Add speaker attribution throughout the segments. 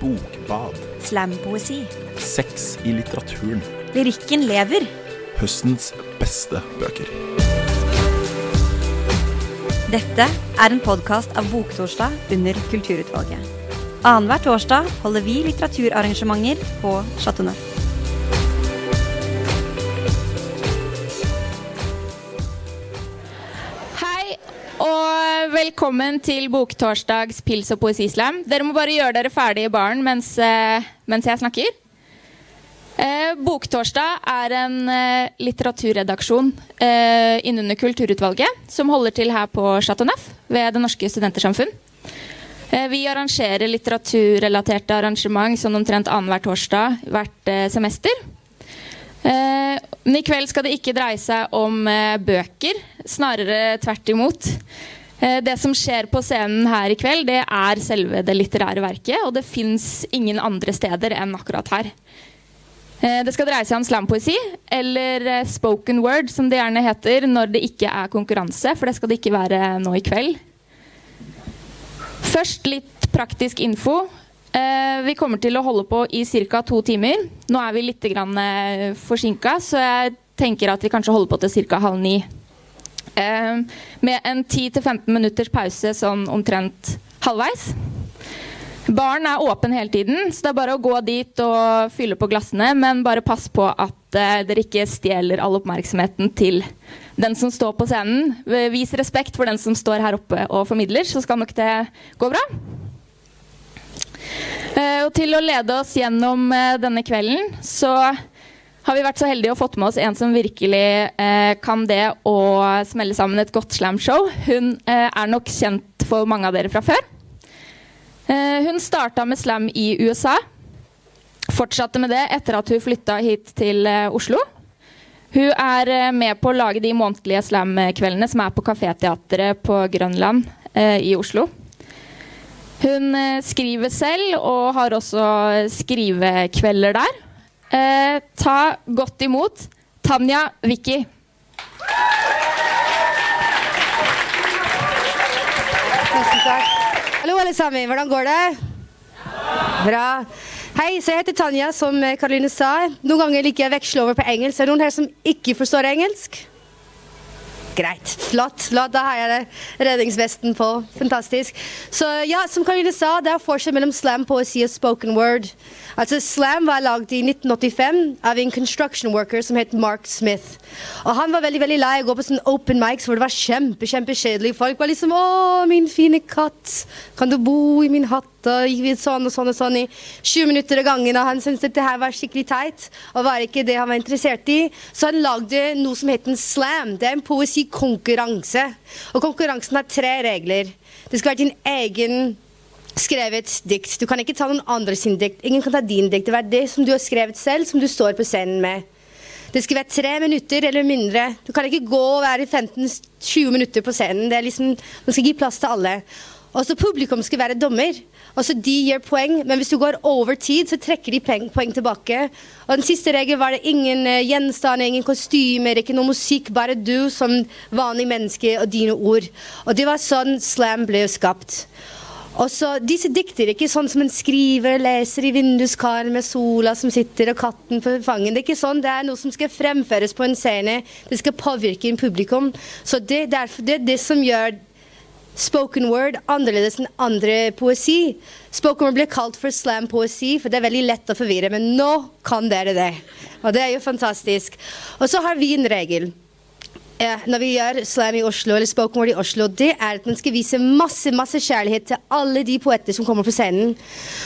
Speaker 1: Bokbad.
Speaker 2: Slampoesi.
Speaker 1: Sex i litteraturen.
Speaker 2: Lyrikken lever.
Speaker 1: Høstens beste bøker.
Speaker 2: Dette er en podkast av Boktorsdag under Kulturutvalget. Annenhver torsdag holder vi litteraturarrangementer på Chateau Neuf.
Speaker 3: Velkommen til Boktorsdags pils- og poesislam. Dere må bare gjøre dere ferdig i baren mens, eh, mens jeg snakker. Eh, Boktorsdag er en eh, litteraturredaksjon eh, innunder Kulturutvalget som holder til her på Chateau Neuf ved Det Norske Studentersamfunn. Eh, vi arrangerer litteraturrelaterte arrangement sånn omtrent annenhver torsdag hvert eh, semester. Men i kveld skal det ikke dreie seg om bøker, snarere tvert imot. Eh, det som skjer på scenen her i kveld, det er selve det litterære verket, og det fins ingen andre steder enn akkurat her. Eh, det skal dreie seg om slampoesi, eller eh, spoken word, som det gjerne heter når det ikke er konkurranse, for det skal det ikke være nå i kveld. Først litt praktisk info. Vi kommer til å holde på i ca. to timer. Nå er vi litt forsinka, så jeg tenker at vi kanskje holder på til ca. halv ni. Eh, med en 10-15 minutters pause sånn omtrent halvveis. Baren er åpen hele tiden, så det er bare å gå dit og fylle på glassene. Men bare pass på at eh, dere ikke stjeler all oppmerksomheten til den som står på scenen. Vis respekt for den som står her oppe og formidler, så skal nok det gå bra. Eh, og til å lede oss gjennom eh, denne kvelden, så har vi vært så heldige å fått med oss en som virkelig eh, kan det å smelle sammen et godt slamshow. Hun eh, er nok kjent for mange av dere fra før. Eh, hun starta med slam i USA. Fortsatte med det etter at hun flytta hit til eh, Oslo. Hun er eh, med på å lage de månedlige slam-kveldene som er på Kaféteatret på Grønland eh, i Oslo. Hun skriver selv og har også skrivekvelder der. Eh, ta godt imot Tanja Vicky.
Speaker 4: Tusen takk. Hallo, alle sammen. Hvordan går det? Bra. Hei, så jeg heter Tanja, som Karoline sa. Noen ganger liker jeg å veksle over på engelsk. Er det noen her som ikke forstår engelsk? Greit. Flott. flott. Da har jeg det redningsvesten på. Fantastisk. Så ja, som Karine sa, det er forskjell mellom slam, poesi og spoken word. Altså, Slam var lagd i 1985 av en construction worker som het Mark Smith. Og Han var veldig veldig lei å gå på sånn open mics hvor det var kjempe, kjempekjedelig. Folk var liksom 'Å, min fine katt, kan du bo i min hatt?' Og gikk vi sånn og sånn og sånn i 20 minutter av gangen. Og han syntes dette her var skikkelig teit og var ikke det han var interessert i. Så han lagde noe som heter en slam. Det er en poesikonkurranse. Og konkurransen har tre regler. Det skal være din egen skrevet dikt. Du kan ikke ta noen andre sin dikt. Ingen kan ta din dikt. Det er det som du har skrevet selv, som du står på scenen med. Det skal være tre minutter eller mindre. Du kan ikke gå og være 15-20 minutter på scenen. Liksom, Man skal gi plass til alle. Og så Publikum skal være dommer. Altså De gir poeng, men hvis du går over tid, så trekker de poeng, tilbake. Og Den siste regelen var det ingen uh, gjenstander, ingen kostymer, ikke noe musikk. Bare du som vanlig menneske og dine ord. Og det var sånn slam ble skapt. Og så Disse dikter ikke sånn som en skriver leser i vinduskaren med sola som sitter og katten på fangen. Det er ikke sånn, det er noe som skal fremføres på en scene. Det skal påvirke en publikum. Så det, derfor, det er det som gjør spoken word annerledes enn andre poesi. Spoken word ble kalt for slam-poesi, for det er veldig lett å forvirre. Men nå kan dere det. Og det er jo fantastisk. Og så har vi en regel Ja, når vi gjør slam i Oslo, eller spoken word i Oslo, det er at man skal vise masse masse kjærlighet til alle de poeter som kommer på scenen.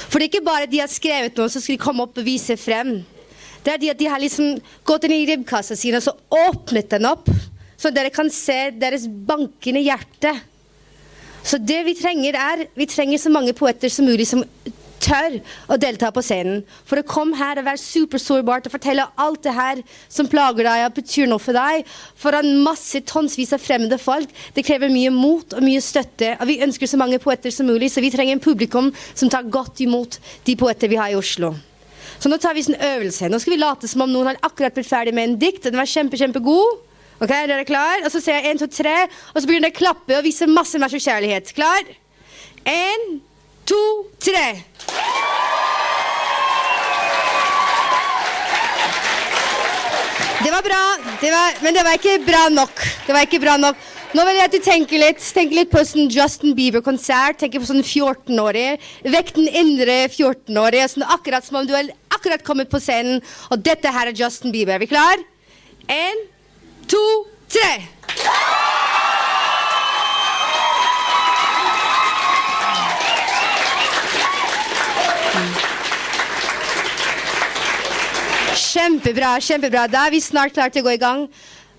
Speaker 4: For det er ikke bare de har skrevet noe, så skal de komme opp og vise frem. Det er de at de har liksom gått inn i ribbkassa sine og så åpnet den opp, så dere kan se deres bankende hjerte. Så det vi trenger, er Vi trenger så mange poeter som mulig som tør å delta på scenen. For å komme her og være supersårbart og fortelle alt det her som plager deg og betyr noe for deg, foran masse tonsvis av fremmede folk, det krever mye mot og mye støtte. Og vi ønsker så mange poeter som mulig, så vi trenger en publikum som tar godt imot de poeter vi har i Oslo. Så nå tar vi en øvelse. Nå skal vi late som om noen har akkurat blitt ferdig med en dikt. Den var kjempe, kjempegod. Ok, er dere klar? Og så ser jeg én, to, tre, og så begynner dere å klappe og vise masse macho-kjærlighet. Klar? Én, to, tre. Det var bra, det var, men det var ikke bra nok. Det var ikke bra nok. Nå vil jeg at du tenker litt Tenker litt på sånn Justin Bieber-konsert. Tenker på sånn 14-årig. Vekk den indre 14-årige. Sånn akkurat som om du har akkurat kommet på scenen, og dette her er Justin Bieber. Er vi klar? En, to, tre. Kjempebra, kjempebra. Da er vi snart klare til å gå i gang.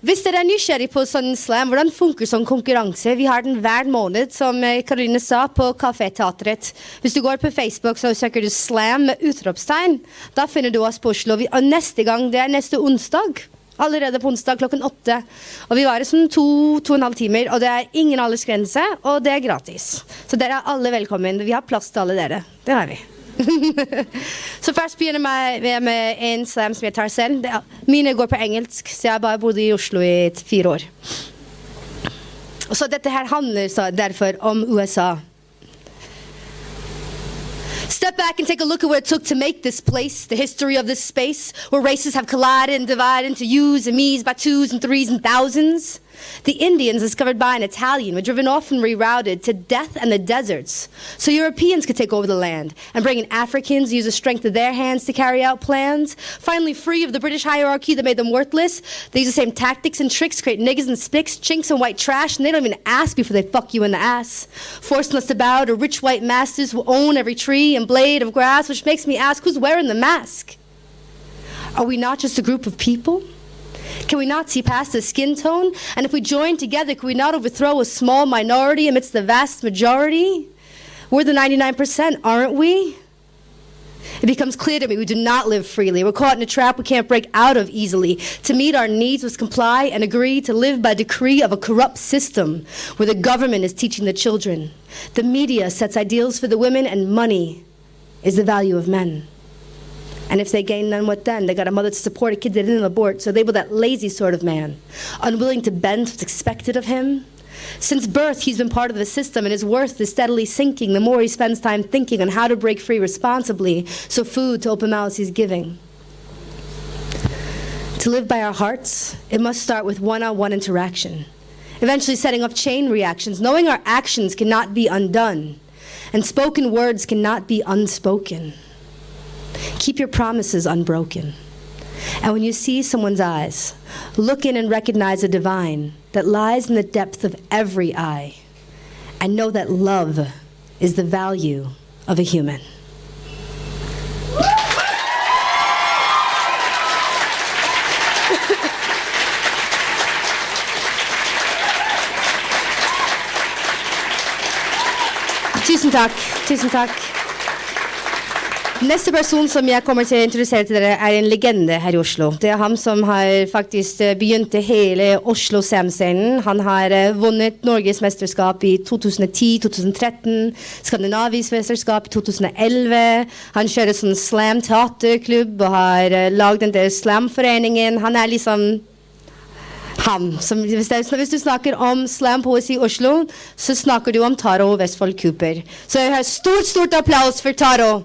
Speaker 4: Hvis dere er nysgjerrig på sånn slam, hvordan funker sånn konkurranse? Vi har den hver måned, som Karoline sa, på Kaféteatret. Hvis du går på Facebook, så søker du 'slam' med utropstegn. Da finner du oss på Oslo. Og neste gang, det er neste onsdag. Allerede på onsdag klokken åtte. Og vi varer sånn to, to og en halv timer. Og det er ingen aldersgrense, og det er gratis. Så dere er alle velkommen. Vi har plass til alle dere. Det har vi. så først begynner jeg med en slam som jeg tar selv. Det, mine går på engelsk, så jeg har bare bodd i Oslo i fire år. Så dette her handler derfor om USA. Step back and take a look at what it took to make this place, the history of this space, where races have collided and divided into yous and me's by twos and threes and thousands. The Indians, discovered by an Italian, were driven off and rerouted to death and the deserts, so Europeans could take over the land and bring in Africans, use the strength of their hands to carry out plans. Finally, free of the British hierarchy that made them worthless, they use the same tactics and tricks, create niggas and spicks, chinks and white trash, and they don't even ask before they fuck you in the ass, forcing us to bow to rich white masters who own every tree and blade of grass, which makes me ask, who's wearing the mask? Are we not just a group of people? Can we not see past the skin tone? And if we join together, can we not overthrow a small minority amidst the vast majority? We're the 99%, aren't we? It becomes clear to me we do not live freely. We're caught in a trap we can't break out of easily. To meet our needs must comply and agree to live by decree of a corrupt system where the government is teaching the children. The media sets ideals for the women, and money is the value of men. And if they gain none, what then? They got a mother to support a kid that didn't abort, so they were that lazy sort of man, unwilling to bend what's expected of him. Since birth, he's been part of the system, and his worth is steadily sinking the more he spends time thinking on how to break free responsibly, so food to open mouths he's giving. To live by our hearts, it must start with one on one interaction, eventually setting up chain reactions, knowing our actions cannot be undone, and spoken words cannot be unspoken. Keep your promises unbroken. And when you see someone's eyes, look in and recognize the divine that lies in the depth of every eye. And know that love is the value of a human. Tusen takk. Tusen takk. Neste person som jeg kommer til å introdusere til dere, er en legende her i Oslo. Det er han som har faktisk eh, begynt hele Oslo Sam-scenen. Han har uh, vunnet Norges mesterskap i 2010-2013, Skandinavisk mesterskap i 2011. Han kjører sånn slam teaterklubb og har uh, lagd den der slamforeningen. Han er liksom han. Som, hvis, det, hvis, du snakker om slampoesi i Oslo, så snakker du om Taro Vestfold Cooper. Så jeg har stort, stort applaus for Taro.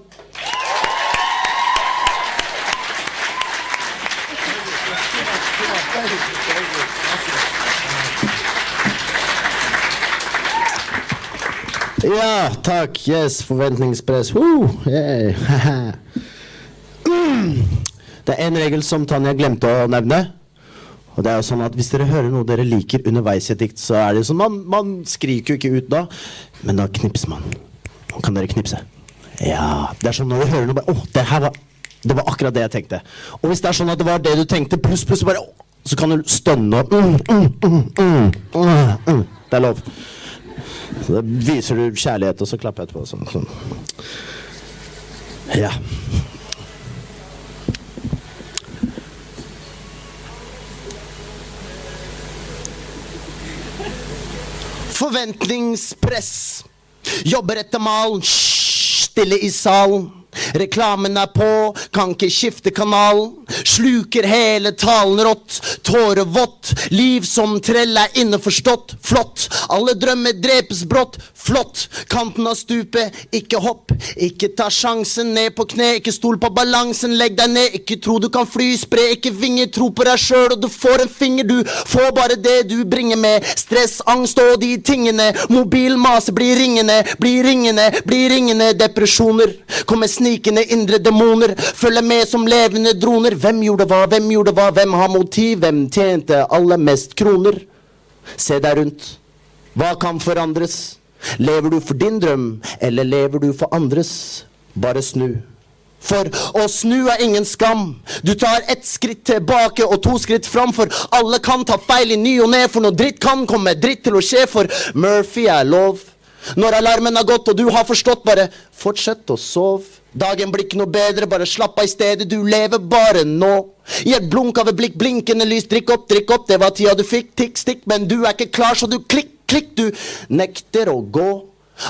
Speaker 5: Ja, takk. Yes, forventningspress. Yeah. det er en regel som Tanja glemte å nevne. Og det er jo sånn at Hvis dere hører noe dere liker underveis i et dikt, så er det jo sånn man, man skriker jo ikke ut da, men da knipser man. Nå kan dere knipse. Ja. Det er sånn når du hører noe bare Å, det her var Det var akkurat det jeg tenkte. Og hvis det er sånn at det var det du tenkte, pluss, pluss, bare Så kan du stønne og mm, mm, mm, Det er lov. Så da viser du kjærlighet, og så klapper jeg etterpå. Sånn, sånn. Ja. Forventningspress. Jobber etter mal. Stille i salen. Reklamen er på, kan ikke skifte kanal. Sluker hele talen rått, tårevått. Liv som trell er innforstått, flott. Alle drømmer drepes brått, flott. Kanten av stupet, ikke hopp. Ikke ta sjansen ned på kne, ikke stol på balansen, legg deg ned. Ikke tro du kan fly, spre ikke vinger, tro på deg sjøl, og du får en finger, du får bare det du bringer med. Stress, angst og de tingene. Mobil mase blir ringende, blir ringende, blir ringende. Depresjoner kommer snikende, indre demoner. Følger med som levende droner. Hvem gjorde hva, hvem gjorde hva, hvem har motiv, hvem tjente aller mest kroner? Se deg rundt. Hva kan forandres? Lever du for din drøm, eller lever du for andres? Bare snu. For å snu er ingen skam. Du tar ett skritt tilbake og to skritt fram, for alle kan ta feil i ny og ne, for noe dritt kan komme dritt til å skje, for Murphy er lov. Når alarmen har gått og du har forstått, bare fortsett å sove. Dagen blir ikke noe bedre, bare slapp av i stedet, du lever bare nå. I et blunk av et blikk, blinkende lys, drikk opp, drikk opp, det var tida du fikk, tikk, stikk, men du er ikke klar, så du klikk, klikk, du nekter å gå.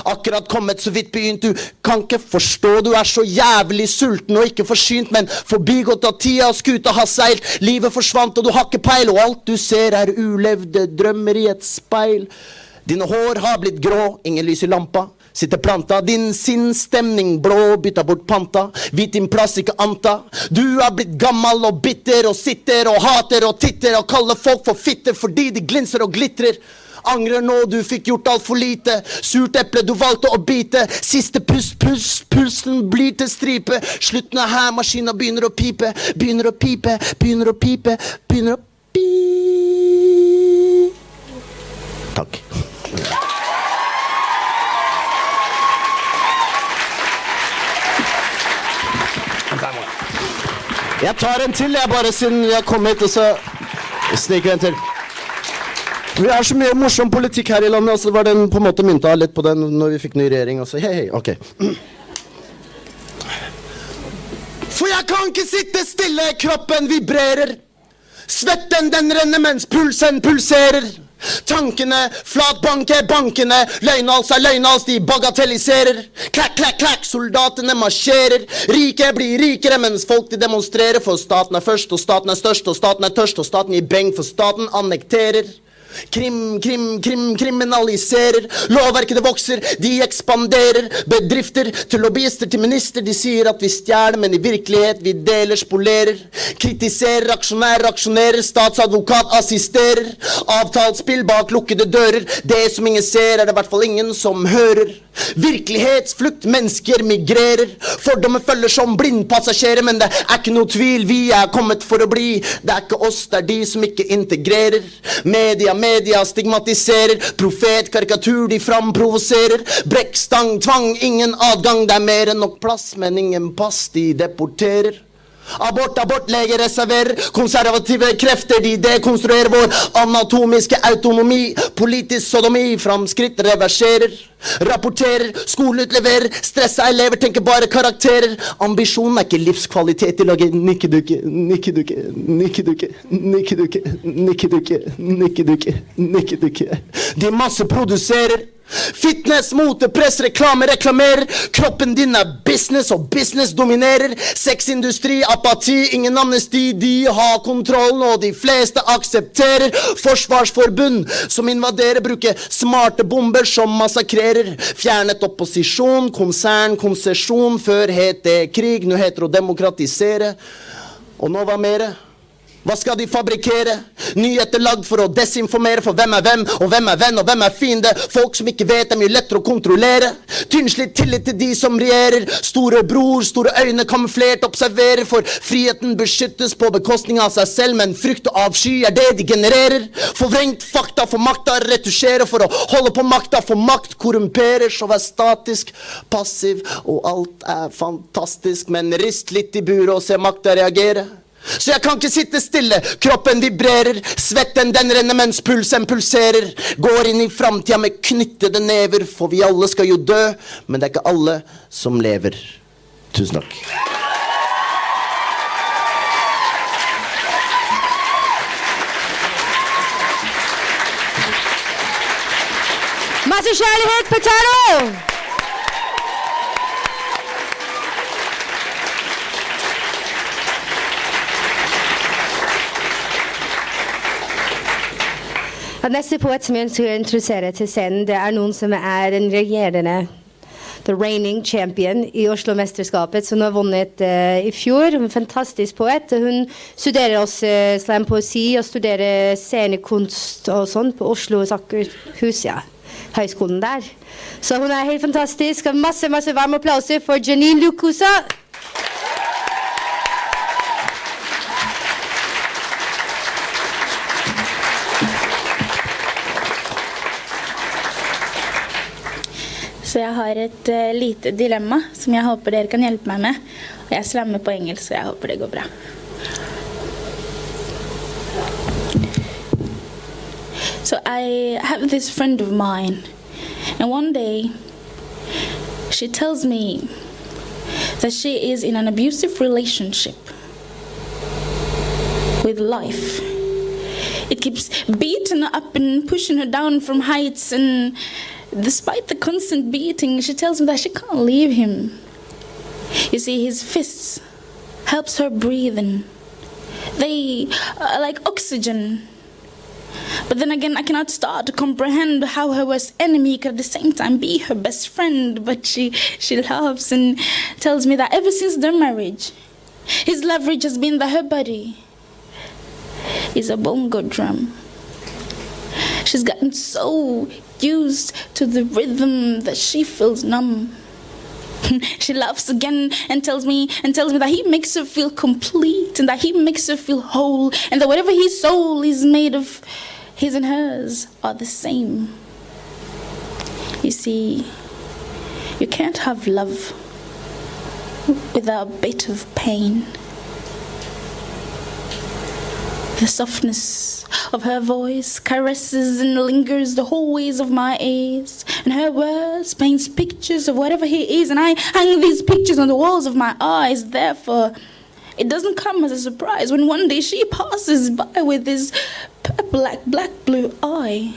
Speaker 5: Akkurat kommet så vidt begynt, du kan ikke forstå, du er så jævlig sulten og ikke forsynt, men forbigått av tida, skuta har seilt, livet forsvant og du har ikke peil, og alt du ser er ulevde drømmer i et speil. Dine hår har blitt grå, ingen lys i lampa. Sitter planta, din sinnsstemning blå, bytta bort panta. Vit din plass, ikke anta. Du er blitt gammel og bitter og sitter og hater og titter og kaller folk for fitter fordi de glinser og glitrer. Angrer nå, du fikk gjort altfor lite. Surt eple du valgte å bite. Siste pust, pust, pulsen blir til stripe. Slutten er her, maskina begynner å pipe. Begynner å pipe, begynner å pipe, begynner å pi... Takk. Jeg tar en til, jeg, bare siden jeg kom hit, og så sniker jeg en til. Vi har så mye morsom politikk her i landet, og så var den på en måte mynta litt på den når vi fikk ny regjering. Og så hei, hei, ok. For jeg kan ikke sitte stille, kroppen vibrerer. Svetten den renner mens pulsen pulserer. Tankene flatbanker bankene. Løgnhals er løgnhals, de bagatelliserer. Klakk, klakk, klakk, soldatene marsjerer. Rike blir rikere mens folk de demonstrerer. For staten er først, og staten er størst, og staten er tørst, og staten gir beng, for staten annekterer. Krim, krim, krim, kriminaliserer. Lovverket det vokser, de ekspanderer. Bedrifter til lobbyister til minister, de sier at vi stjeler, men i virkelighet vi deler, spolerer. Kritiserer, aksjonærer aksjonerer, statsadvokat assisterer. Avtalt spill bak lukkede dører. Det som ingen ser, er det i hvert fall ingen som hører. Virkelighetsflukt, mennesker migrerer. Fordommer følger som blindpassasjerer, men det er ikke noe tvil, vi er kommet for å bli. Det er ikke oss, det er de som ikke integrerer. Media, media stigmatiserer. Profet, karikatur, de framprovoserer. Brekkstang, tvang, ingen adgang. Det er mer enn nok plass, men ingen pass, de deporterer. Abort, abort, lege reserverer. Konservative krefter, de dekonstruerer vår anatomiske autonomi. Politisk sodomi, framskritt reverserer. Rapporterer, skoleutleverer. Stressa elever tenker bare karakterer. Ambisjonen er ikke livskvalitet. De lager nikkedukke, nikkedukke, nikkedukke, nikkedukke, nikkedukke, nikkedukke, nikkedukke. De masseproduserer. Fitness, mote, press, reklame, reklamerer. Kroppen din er business, og business dominerer. Sexindustri, apati, ingen amnesti. De har kontrollen, og de fleste aksepterer. Forsvarsforbund som invaderer, bruker smarte bomber som massakrerer. Fjernet opposisjon, konsern, konsesjon. Før het det krig, nå heter det å demokratisere. Og nå hva mere? Hva skal de fabrikkere? Nyheter lagd for å desinformere, for hvem er hvem, og hvem er venn, og hvem er fiende? Folk som ikke vet, er mye lettere å kontrollere. Tynnslitt tillit til de som regjerer. Store bror, store øyne, kamuflert, observerer, for friheten beskyttes på bekostning av seg selv, men frykt og avsky er det de genererer. Forvrengt fakta for makta retusjerer, for å holde på makta, for makt korrumperer, så vær statisk, passiv, og alt er fantastisk, men rist litt i buret og se makta reagere. Så jeg kan ikke sitte stille, kroppen vibrerer, svetten den renner mens pulsen pulserer. Går inn i framtida med knyttede never, for vi alle skal jo dø, men det er ikke alle som lever. Tusen takk.
Speaker 4: Masse kjærlighet, Potato! Og neste poet som jeg ønsker å introdusere til scenen, det er noen som er en regjerende The reigning champion i Oslo-mesterskapet, som har vunnet uh, i fjor. Hun er En fantastisk poet. Hun studerer også uh, slampoesi og studerer scenekunst og sånn på Oslo Sakkerhus, ja. Høgskolen der. Så hun er helt fantastisk. Og masse, masse varme applauser for Janine Lukusa.
Speaker 6: Jeg har et eh, lite dilemma som jeg håper dere kan hjelpe meg med. Og jeg slammer på engelsk, så jeg håper det går bra. So I have this friend of mine, and one day she tells me that she is in an abusive relationship with life. It keeps beating her up and pushing her down from heights, and despite the constant beating, she tells me that she can't leave him. You see, his fists helps her breathe, and they are like oxygen. But then again, I cannot start to comprehend how her worst enemy could at the same time be her best friend. But she, she laughs and tells me that ever since their marriage, his leverage has been that her body is a bongo drum. She's gotten so used to the rhythm that she feels numb. she laughs again and tells me and tells me that he makes her feel complete and that he makes her feel whole and that whatever his soul is made of his and hers are the same you see you can't have love without a bit of pain the softness of her voice caresses and lingers the hallways of my ears, and her words paints pictures of whatever he is, and I hang these pictures on the walls of my eyes. Therefore, it doesn't come as a surprise when one day she passes by with this black, black blue eye.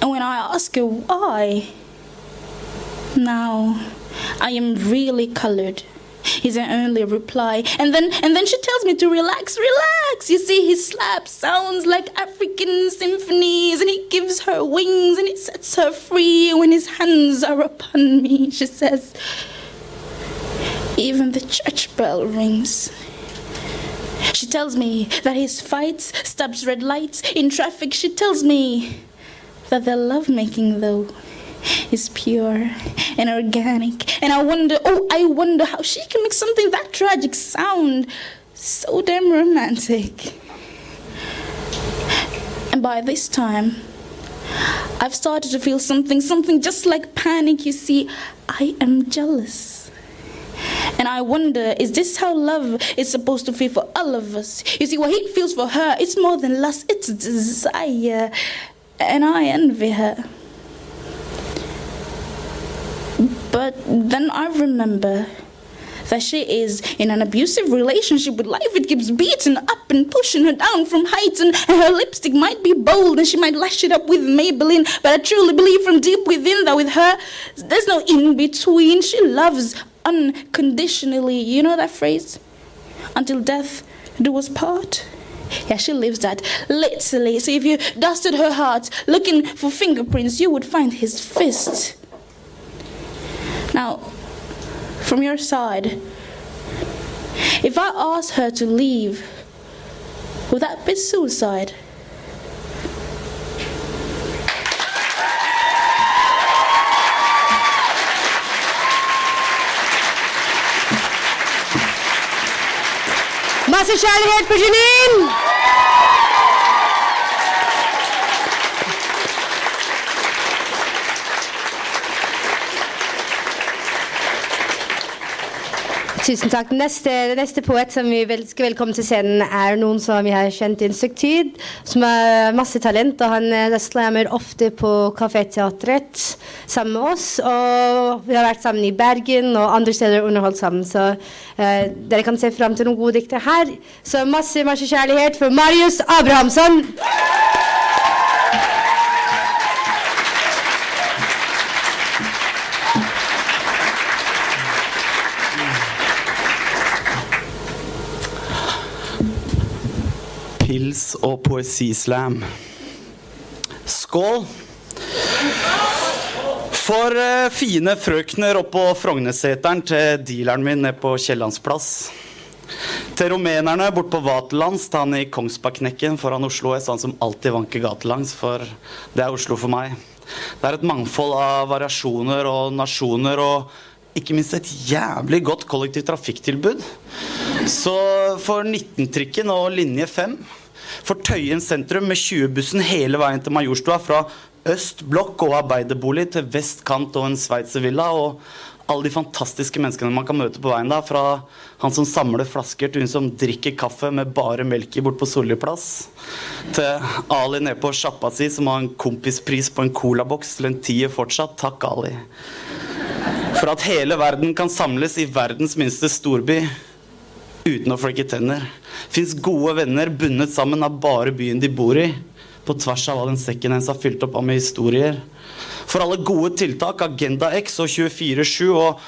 Speaker 6: And when I ask her why, now I am really colored is her only reply. And then and then she tells me to relax, relax. You see, his slap sounds like African symphonies, and he gives her wings and he sets her free when his hands are upon me. She says, even the church bell rings. She tells me that his fights stops red lights in traffic. She tells me that their lovemaking, though, is pure and organic. And I wonder, oh, I wonder how she can make something that tragic sound so damn romantic. And by this time, I've started to feel something, something just like panic. You see, I am jealous. And I wonder, is this how love is supposed to feel for all of us? You see, what he feels for her, it's more than lust, it's desire. And I envy her. But then I remember that she is in an abusive relationship with life. It keeps beating up and pushing her down from heights, and, her lipstick might be bold and she might lash it up with Maybelline. But I truly believe from deep within that with her, there's no in between. She loves unconditionally. You know that phrase? Until death do us part. Yeah, she lives that literally. So if you dusted her heart looking for fingerprints, you would find his fist. Now, from your side, if I asked her to leave, would that be suicide?
Speaker 4: Masse Janine! Tusen takk. Neste, neste poet som vi vel, skal velkomme til scenen, er noen som vi har kjent i en stykke tid. Som har masse talent, og han eh, slammer ofte på Kaféteatret sammen med oss. Og vi har vært sammen i Bergen og andre steder underholdt sammen. Så eh, dere kan se fram til noen gode dikter her. Så masse, masse kjærlighet for Marius Abrahamsson.
Speaker 7: Og poesislam. Skål. For eh, fine frøkner oppå Frognerseteren til dealeren min nede på Kiellandsplass. Til rumenerne bort på Vaterlands, til han i Kongsbergknekken foran Oslo S, han som alltid vanker gatelangs, for det er Oslo for meg. Det er et mangfold av variasjoner og nasjoner og ikke minst et jævlig godt kollektivt trafikktilbud. Så for 19-trikken og linje 5, for Tøyen sentrum med 20-bussen hele veien til Majorstua fra øst blokk og arbeiderbolig til vest kant og en sveitservilla og alle de fantastiske menneskene man kan møte på veien da, fra han som samler flasker til hun som drikker kaffe med bare melk i bort på Solli plass, til Ali nede på sjappa si som har en kompispris på en colaboks til en tier fortsatt. Takk, Ali. For at hele verden kan samles i verdens minste storby uten å flekke tenner. Fins gode venner bundet sammen av bare byen de bor i, på tvers av hva den sekken hennes har fylt opp av med historier. For alle gode tiltak, Agenda X og 24-7 og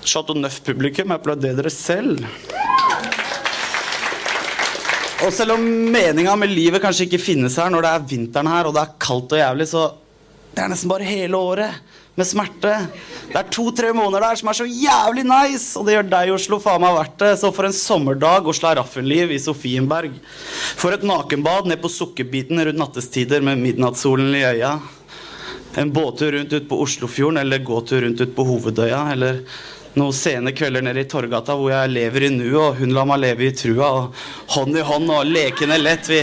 Speaker 7: Chateau Neuf-publikum, applauder dere selv. Og selv om meninga med livet kanskje ikke finnes her når det er vinteren her og det er kaldt og jævlig, så det er nesten bare hele året med smerte. Det er to-tre måneder der som er så jævlig nice, og det gjør deg i Oslo faen meg verdt det. Så for en sommerdag og slaraffenliv i Sofienberg. For et nakenbad ned på sukkerbiten rundt nattestider med midnattssolen i øya. En båttur rundt ut på Oslofjorden eller gåtur rundt ut på Hovedøya. Eller noen sene kvelder nede i Torgata hvor jeg lever i nuet, og hun lar meg leve i trua. Og hånd i hånd og lekende lett. Vi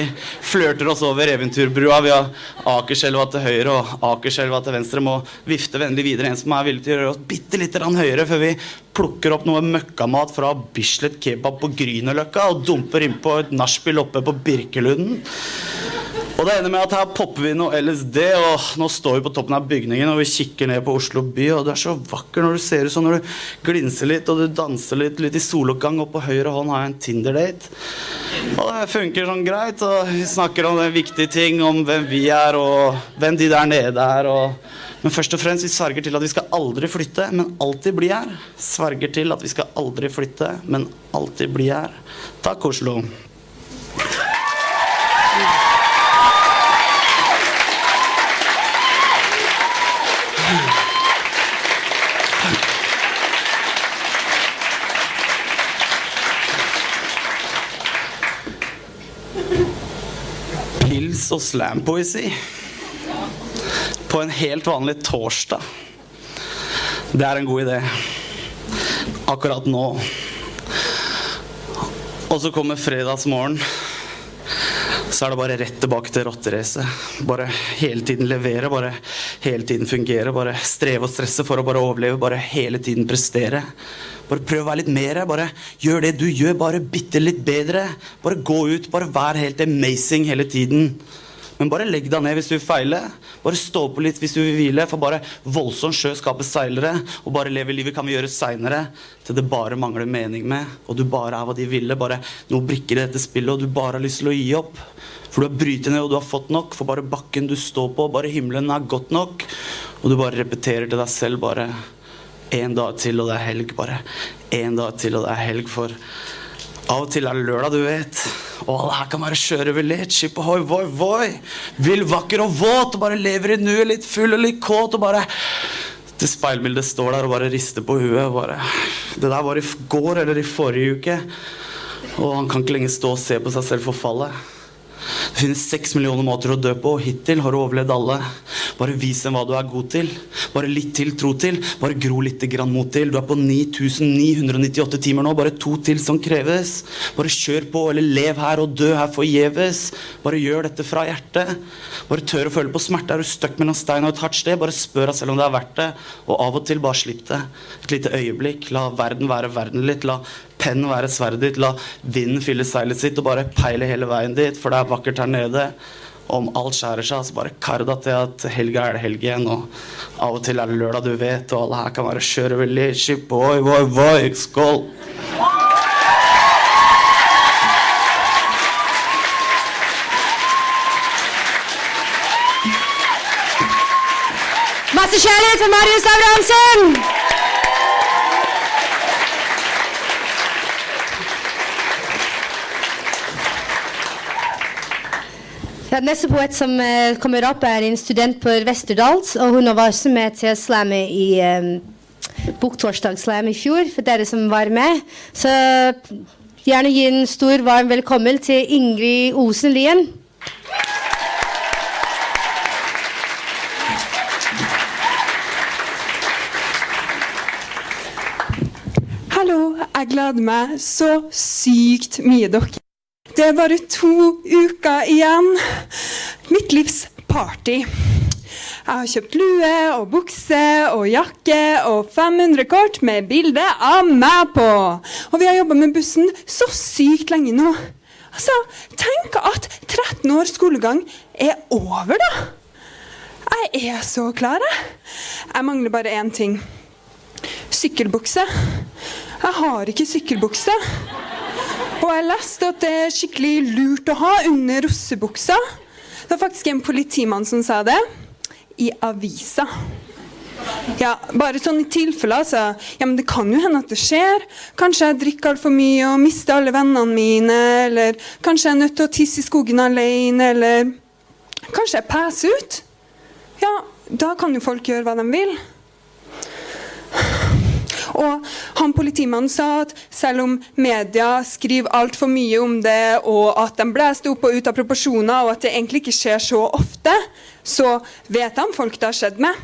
Speaker 7: flørter oss over eventyrbrua. Vi har Akerselva til høyre og Akerselva til venstre. Må vifte vennlig videre en som er villig til å gjøre oss bitte litt høyere før vi plukker opp noe møkkamat fra Bislett kebab på Grünerløkka og dumper innpå et nachspiel oppe på Birkelunden. Og det ender med at her popper vi noe LSD, og nå står vi på toppen av bygningen og vi kikker ned på Oslo by, og du er så vakker når du ser ut sånn når du glinser litt og du danser litt, litt i soloppgang, og på høyre hånd har jeg en Tinder-date. Og det funker sånn greit, og vi snakker om den viktige ting, om hvem vi er, og hvem de der nede er, og men først og fremst, vi sverger til at vi skal aldri flytte, men alltid bli her. Sverger til at vi skal aldri flytte, men alltid bli her. Takk, Oslo. Og slampoesi på en helt vanlig torsdag. Det er en god idé. Akkurat nå. Og så kommer fredagsmorgen. Så er det bare rett tilbake til rotteracet. Bare hele tiden levere, bare hele tiden fungere. Bare streve og stresse for å bare overleve, bare hele tiden prestere. Bare prøv å være litt mer. Bare gjør det du gjør, bare bitte litt bedre. Bare gå ut, bare vær helt amazing hele tiden. Men bare legg deg ned hvis du vil feile. Bare stå på litt hvis du vil hvile. For bare voldsom sjø skaper seilere. Og bare leve livet kan vi gjøre seinere. Til det bare mangler mening med. Og du bare er hva de ville. Bare noen brikker i dette spillet, og du bare har lyst til å gi opp. For du har brytet ned, og du har fått nok. For bare bakken du står på, bare himmelen er godt nok. Og du bare repeterer til deg selv bare en dag til, og det er helg. Bare en dag til, og det er helg. For av og til er det lørdag, du vet. Og alle her kan bare kjøre over litt. Skip ohoi, voi, voi. Vill, vakker og våt. Og bare lever i nuet, litt full og litt kåt. Og bare Det speilbildet står der og bare rister på huet. Og bare Det der var i går eller i forrige uke. Og han kan ikke lenger stå og se på seg selv forfalle. Det finnes seks millioner måter å dø på, og hittil har du overlevd alle. Bare vis dem hva du er god til. Bare litt til tro til. Bare gro litt grann mot til. Du er på 9998 timer nå. Bare to til som kreves. Bare kjør på, eller lev her og dø her forgjeves. Bare gjør dette fra hjertet. Bare tør å føle på smerte. Er du stuck mellom stein og et hardt sted, bare spør deg selv om det er verdt det. Og av og til bare slipp det. Et lite øyeblikk. La verden være verden litt. La pennen være sverdet ditt. La vinden fylle seilet sitt, og bare peile hele veien dit, for det er vakkert her nede. Om alt skjærer seg, så bare kar deg til at helga er det helg igjen. Og av og til er det lørdag, du vet, og alle her kan være skjøre ved oi, oi, oi. Skål.
Speaker 4: Masse kjærlighet for Marius Abrahamsen! Neste poet som uh, kommer opp, er en student på Westerdals. Og hun var også med til slammet i um, Boktorsdagsslam i fjor, for dere som var med. Så gjerne gi en stor, varm velkommen til Ingrid Osen Lien.
Speaker 8: Hallo, jeg gleder meg så sykt mye, dere. Det er bare to uker igjen. Mitt livs party. Jeg har kjøpt lue og bukse og jakke og 500 kort med bilde av meg på. Og vi har jobba med bussen så sykt lenge nå. Altså, Tenk at 13 års skolegang er over, da. Jeg er så klar, jeg. Jeg mangler bare én ting. Sykkelbukse. Jeg har ikke sykkelbukse. Og jeg leste at det er skikkelig lurt å ha under russebuksa. Det var faktisk en politimann som sa det. I avisa. Ja, bare sånn i tilfelle, altså. Ja, men det kan jo hende at det skjer. Kanskje jeg drikker altfor mye og mister alle vennene mine. Eller kanskje jeg er nødt til å tisse i skogen alene. Eller kanskje jeg peser ut. Ja, da kan jo folk gjøre hva de vil. Og han politimannen sa at selv om media skriver altfor mye om det, og at de blæster opp og ut av proporsjoner, og at det egentlig ikke skjer så ofte, så vet han folk det har skjedd med.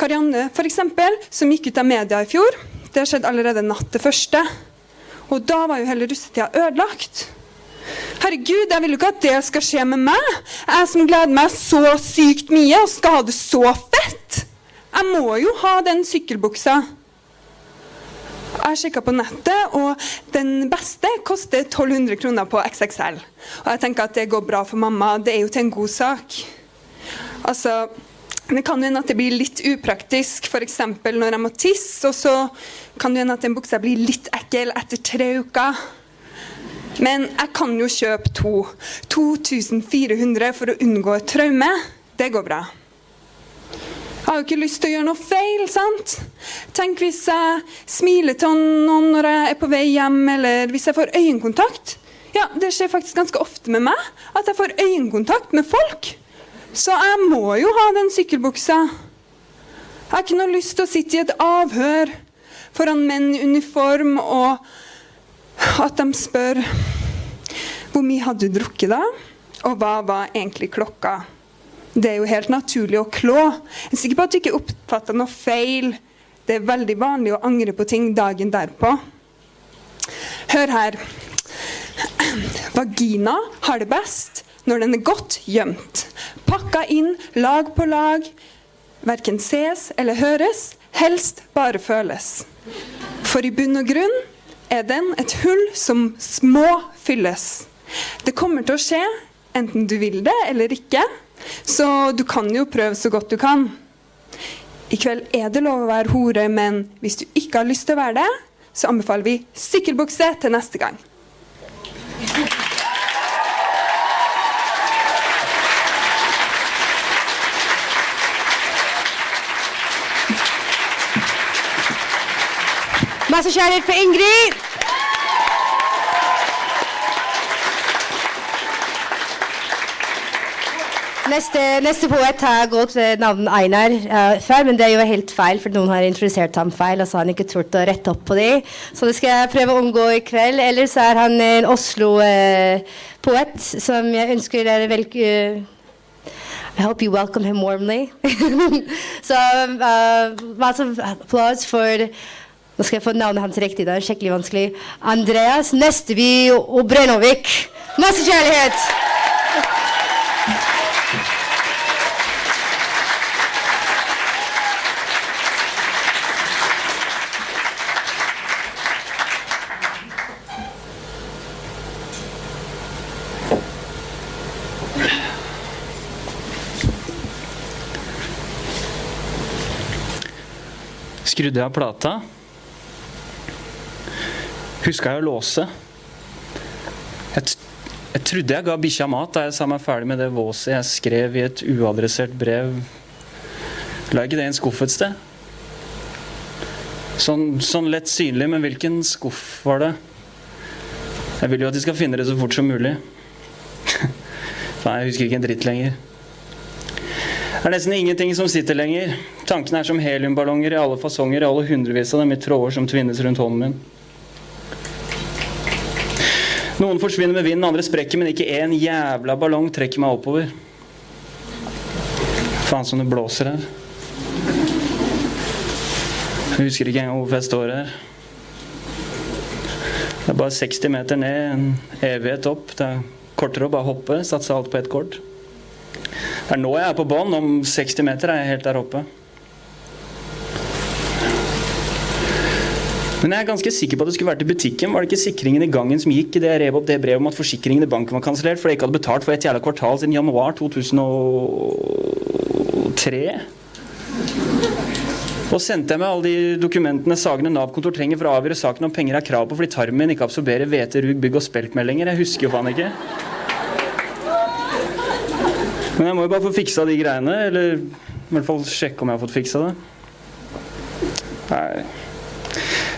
Speaker 8: Karianne, f.eks., som gikk ut av media i fjor, det har skjedd allerede natt til første. Og da var jo hele russetida ødelagt. Herregud, jeg vil jo ikke at det skal skje med meg. Jeg som gleder meg så sykt mye og skal ha det så fett. Jeg må jo ha den sykkelbuksa. Jeg sjekka på nettet, og den beste koster 1200 kroner på XXL. Og jeg tenker at det går bra for mamma. Det er jo til en god sak. Altså, det kan hende at det blir litt upraktisk, f.eks. når jeg må tisse. Og så kan det hende at den buksa blir litt ekkel etter tre uker. Men jeg kan jo kjøpe to. 2400 for å unngå et traume. Det går bra. Jeg har jo ikke lyst til å gjøre noe feil, sant? Tenk hvis jeg smiler til noen når jeg er på vei hjem, eller hvis jeg får øyekontakt. Ja, det skjer faktisk ganske ofte med meg at jeg får øyekontakt med folk. Så jeg må jo ha den sykkelbuksa. Jeg har ikke noe lyst til å sitte i et avhør foran menn i uniform, og at de spør hvor mye hadde du drukket da, og hva var egentlig klokka? Det er jo helt naturlig å klå. Jeg er sikker på at du ikke oppfatta noe feil. Det er veldig vanlig å angre på ting dagen derpå. Hør her. Vagina har det best når den er godt gjemt. Pakka inn lag på lag. Verken ses eller høres, helst bare føles. For i bunn og grunn er den et hull som må fylles. Det kommer til å skje, enten du vil det eller ikke. Så du kan jo prøve så godt du kan. I kveld er det lov å være hore, men hvis du ikke har lyst til å være det, så anbefaler vi sykkelbukse til neste gang.
Speaker 4: Masse kjærlighet for Ingrid! Neste, neste poet har gått ved navn Einar uh, før, men det er jo helt feil, for noen har introdusert ham feil, og så har han ikke turt å rette opp på det. Så det skal jeg prøve å omgå i kveld. Ellers er han en Oslo-poet uh, som jeg ønsker dere vel... Uh, I hope you welcome him warmly. så masse applaus for Nå skal jeg få navnet hans riktig, det er skikkelig vanskelig. Andreas Nesteby Obrenovik. Masse kjærlighet!
Speaker 9: Skrudde jeg av plata. Huska jeg å låse. Jeg, jeg trodde jeg ga bikkja mat da jeg sa meg ferdig med det våset jeg skrev i et uadressert brev. La ikke det i en skuff et sted? Sånn, sånn lett synlig, men hvilken skuff var det? Jeg vil jo at de skal finne det så fort som mulig. Nei, jeg husker ikke en dritt lenger. Det er nesten ingenting som sitter lenger. Tankene er som heliumballonger i alle fasonger, i alle hundrevis av dem i tråder som tvinnes rundt hånden min. Noen forsvinner med vinden, andre sprekker, men ikke én jævla ballong trekker meg oppover. Faen som det blåser her. Jeg husker ikke engang hvorfor jeg står her. Det er bare 60 meter ned, en evighet opp. Det er kortere å bare hoppe, satse alt på ett kort. Det er nå jeg er på bånn. Om 60 meter er jeg helt der oppe. Men jeg er ganske sikker på at det skulle vært i butikken. Var det ikke sikringen i gangen som gikk idet jeg rev opp det brevet om at forsikringen i banken var kansellert fordi jeg ikke hadde betalt for et jævla kvartal siden januar 2003? Og sendte jeg med alle de dokumentene Sagene Nav-kontor trenger for å avgjøre saken om penger er krav på fordi tarmen ikke absorberer hvete, rug, bygg og speltmeldinger. Jeg husker jo faen ikke. Men jeg må jo bare få fiksa de greiene, eller i hvert fall sjekke om jeg har fått fiksa det. Nei.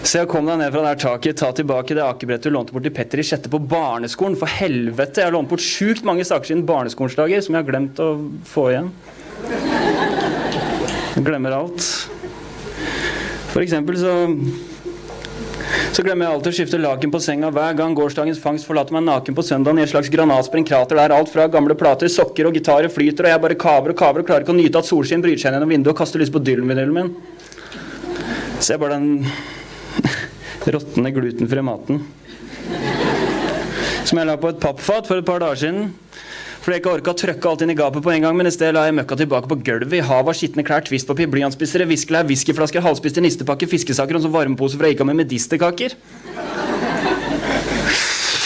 Speaker 9: Se kom deg ned fra det taket, ta tilbake det akebrettet du lånte bort til Petter i sjette på barneskolen. For helvete! Jeg har lånt bort sjukt mange saker siden barneskolens som jeg har glemt å få igjen. Jeg glemmer alt. For eksempel så så glemmer jeg alltid å skifte laken på senga hver gang gårsdagens fangst forlater meg naken på søndagen i et slags granatsprengt krater der alt fra gamle plater, sokker og gitarer flyter, og jeg bare kaver og kaver og klarer ikke å nyte at solskinn bryter seg gjennom vinduet og kaster lys på Dylan-vinylen min. Se bare den råtne glutenfrie maten. Som jeg la på et pappfat for et par dager siden. Fordi jeg ikke orka å trøkke alt inn i gapet på en gang, men i stedet la jeg møkka tilbake på gulvet i hav av skitne klær, twistpapir, blyantspissere, viskelær, whiskyflasker, halvspiste nistepakker, fiskesaker og sånn varmepose fra Ica med medisterkaker.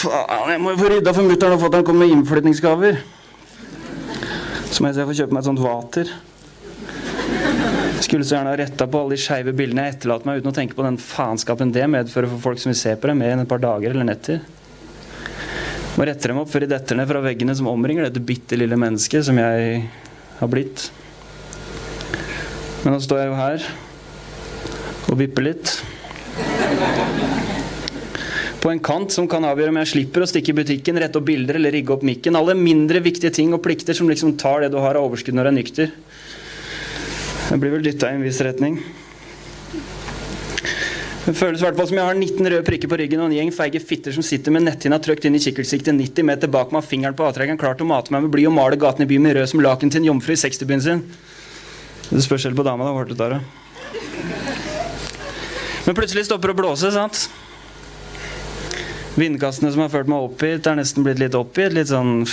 Speaker 9: Faen, jeg må jo få rydda for mutter'n og fatter'n kommer med innflytningsgaver. Så må jeg se jeg får kjøpe meg et sånt vater. Skulle så gjerne ha retta på alle de skeive bildene jeg etterlater meg, uten å tenke på den faenskapen det medfører for folk som vil se på det mer enn et par dager eller netter. Må rette dem opp før de detter ned fra veggene som omringer dette bitte lille mennesket som jeg har blitt. Men nå står jeg jo her og vipper litt. På en kant som kan avgjøre om jeg slipper å stikke i butikken, rette opp bilder eller rigge opp mikken. Alle mindre viktige ting og plikter som liksom tar det du har av overskudd når du er nykter. Jeg blir vel dytta i en viss retning. Det føles i hvert fall som jeg har 19 røde prikker på ryggen og en gjeng feige fitter som sitter med netthinna trøkt inn i kikkertsiktet 90 meter bak meg, fingeren på avtrekkeren, klar til å mate meg med bly og male gaten i byen med rød som laken til en jomfru i 60-byen sin. Det spørs helt på dama, da. Hørte det. Men plutselig stopper det å blåse, sant? Vindkastene som har ført meg opp hit, er nesten blitt litt oppgitt. Litt sånn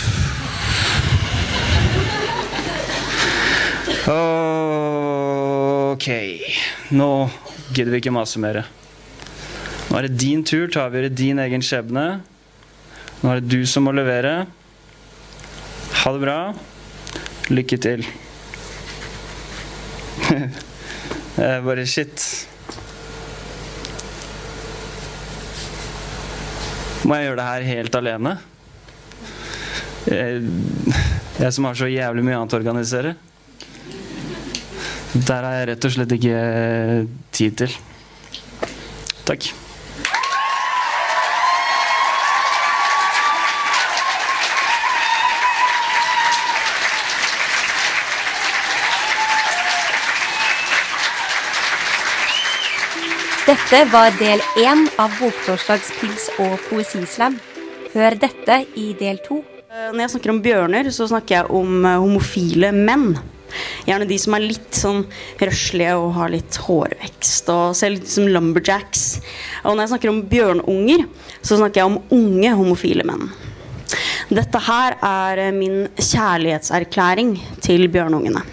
Speaker 9: Ok. Nå gidder vi ikke mase mer. Nå er det din tur til å avgjøre din egen skjebne. Nå er det du som må levere. Ha det bra. Lykke til. Det er bare shit. Må jeg gjøre det her helt alene? Jeg, jeg som har så jævlig mye annet å organisere. Der har jeg rett og slett ikke tid til. Takk.
Speaker 2: Dette var del én av Boktorsdags pils- og poesislam. Hør dette i del to.
Speaker 10: Når jeg snakker om bjørner, så snakker jeg om eh, homofile menn. Gjerne de som er litt sånn røslige og har litt hårvekst og ser litt som lumberjacks. Og når jeg snakker om bjørnunger, så snakker jeg om unge homofile menn. Dette her er min kjærlighetserklæring til bjørnungene.